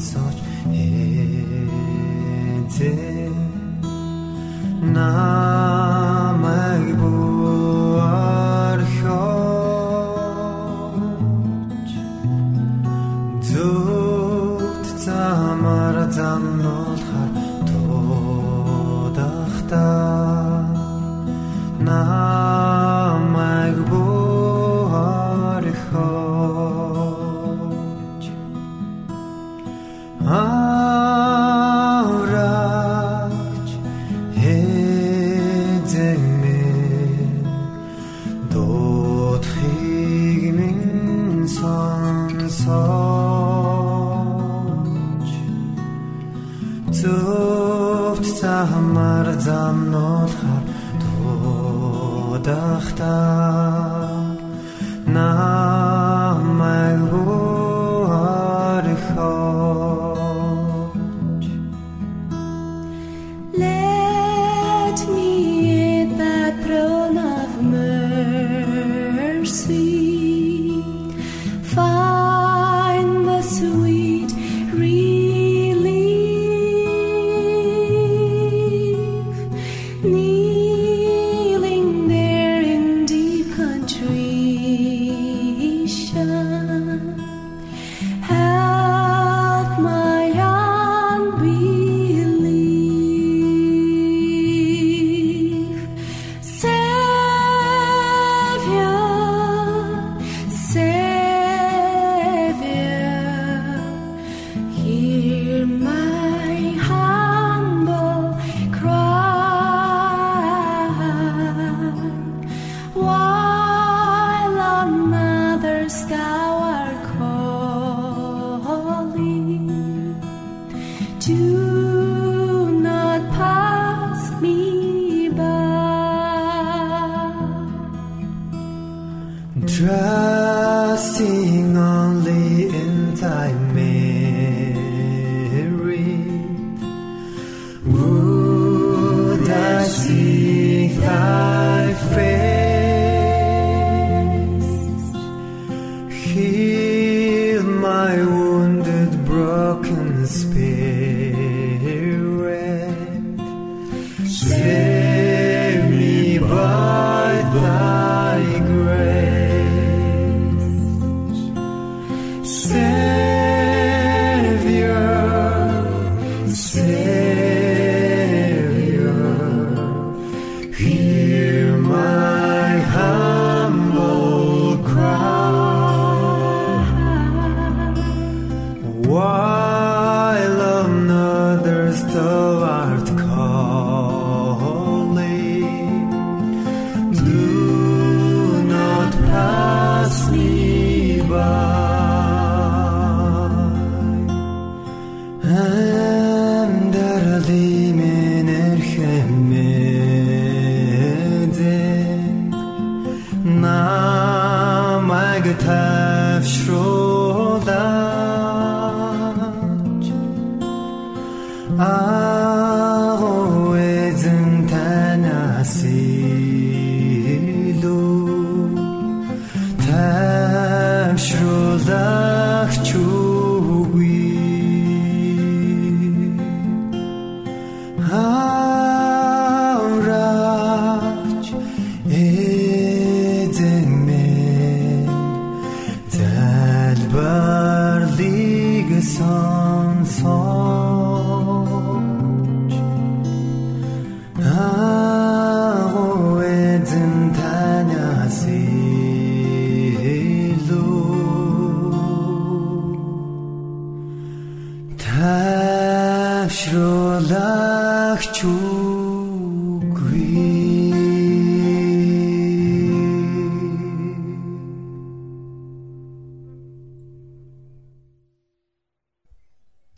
Намайг тавшруулаа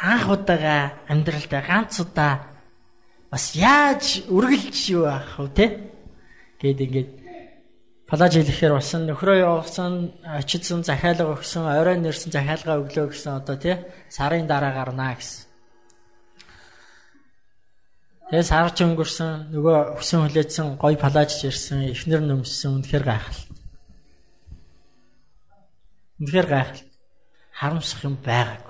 анх удаага амьдралдаа ганц удаа бас яаж үргэлж юу аах вэ те гээд ингээд палаж хэлэхээр болсон нөхрөө явуулсан очидсан захиалга өгсөн орой нэрсэн захиалга өглөө гэсэн одоо тий сарын дараа гарнаа гэсэн. Тэгээ сар ч өнгөрсөн нөгөө хүсэн хүлээдсэн гой палаж ирсэн эхнэр нөмссөн үнэхээр гайхал. Үнэхээр гайхал. Харамсах юм байгаагүй.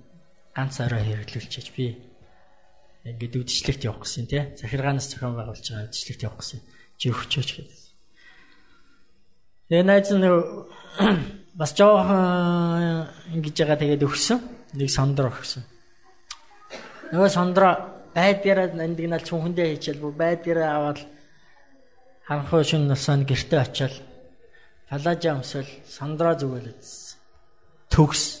ганц орой хэрэглүүлчихэж би ингээд үдшилтэд явах гэсэн тий. Захиргаанаас зохион байгуулж байгаа үдшилтэд явах гэсэн. Чи өгчөөч гэдэг. Тэгээ найз нь бас жоохон ингэж байгаа тэгээд өгсөн. Нэг сондор өгсөн. Нөгөө сондро байдгаараа нандинал чүнхэндээ хийчихэл бүр байдгаараа аваад ханхуу шин насанд гэрте очиад палажа өмсөл сондро зүгэлээд төгс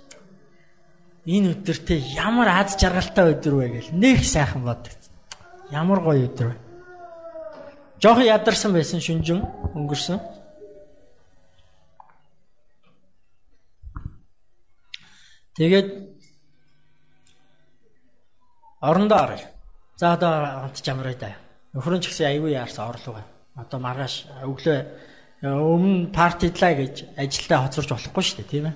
Энэ өдөртөө ямар аз жаргалтай өдөр вэ гэл нэг сайхан боддог. Ямар гоё өдөр вэ. Жохон ядарсан байсан шүнжин өнгөрсөн. Тэгээд орондоо оръё. За одоо онт чамраа даа. Нөхөр нь ч гэсэн аягүй яарсан орлого. Одоо маргааш өглөө өмнө партидлаа гэж ажилдаа хоцорч болохгүй шүү дээ, тийм ээ.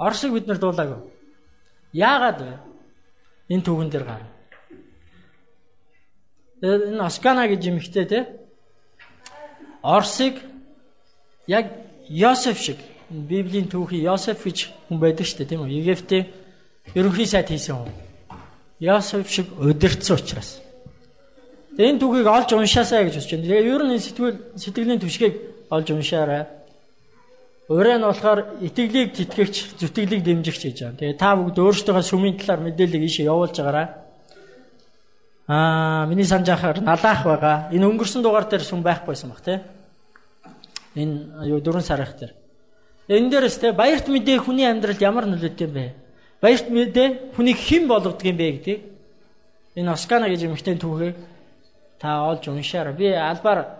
Оршиг бид нар дуулаагүй. Яагаад вэ? Энэ түүхэн дээр гар. Энэ Оскана гэж юмхтэй те. Орсыг яг Йосеф шиг Библийн түүхий Йосеф гэж хүн байдаг шүү дээ тийм үү? Египтийн ерөнхий сайд хийсэн хүн. Йосеф шиг удирдсан учраас. Энэ түүхийг олж уншаасаа гэж бодож байна. Тэгээ ер нь сэтгэл сэтгэлийн түшгийг олж уншаарай. Ураа нь болохоор итгэлийг тэтгэгч, зүтгэлийг дэмжигч гэж байна. Тэгээ та бүгд өөрсдөө сүмийн талаар мэдээлэл ийшээ явуулж байгаарай. Аа, миний санаж ахаар налаах байгаа. Энэ өнгөрсөн дугаар дээр сүм байхгүйсэн баг тий. Энэ юу дөрөв сарх дээр. Энэ дээрээс тий баярт мэдээ хүний амьдралд ямар нөлөөтэй юм бэ? Баярт мэдээ хүнийг хэн болгодог юм бэ гэдэг. Энэ Оскана гэж эмэгтэй түүхийг та олж уншаарай. Би албаар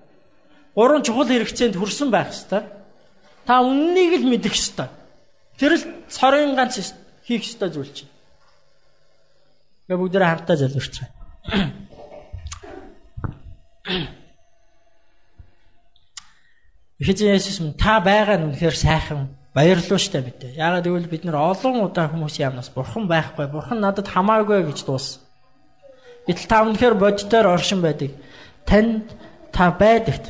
гурван чухал хэрэгцээнд хүрсэн байх ёстой. Та үннийг л мэдэх ёстой. Тэр л цорын ганц хийх ёстой зүйл чинь. Тэгээ бүгдээ хамтдаа залбирч байгаа. Эхэжээ Есүс минь та байгаа нь үнэхээр сайхан баярлалаа штэ мэдээ. Яагаад гэвэл бид нар олон удаа хүмүүсийн амнаас бурхан байхгүй, бурхан надад хамаагүй гэж дууссан. Гэтэл та үнэхээр бодитоор оршин байдаг. Танд та байдагт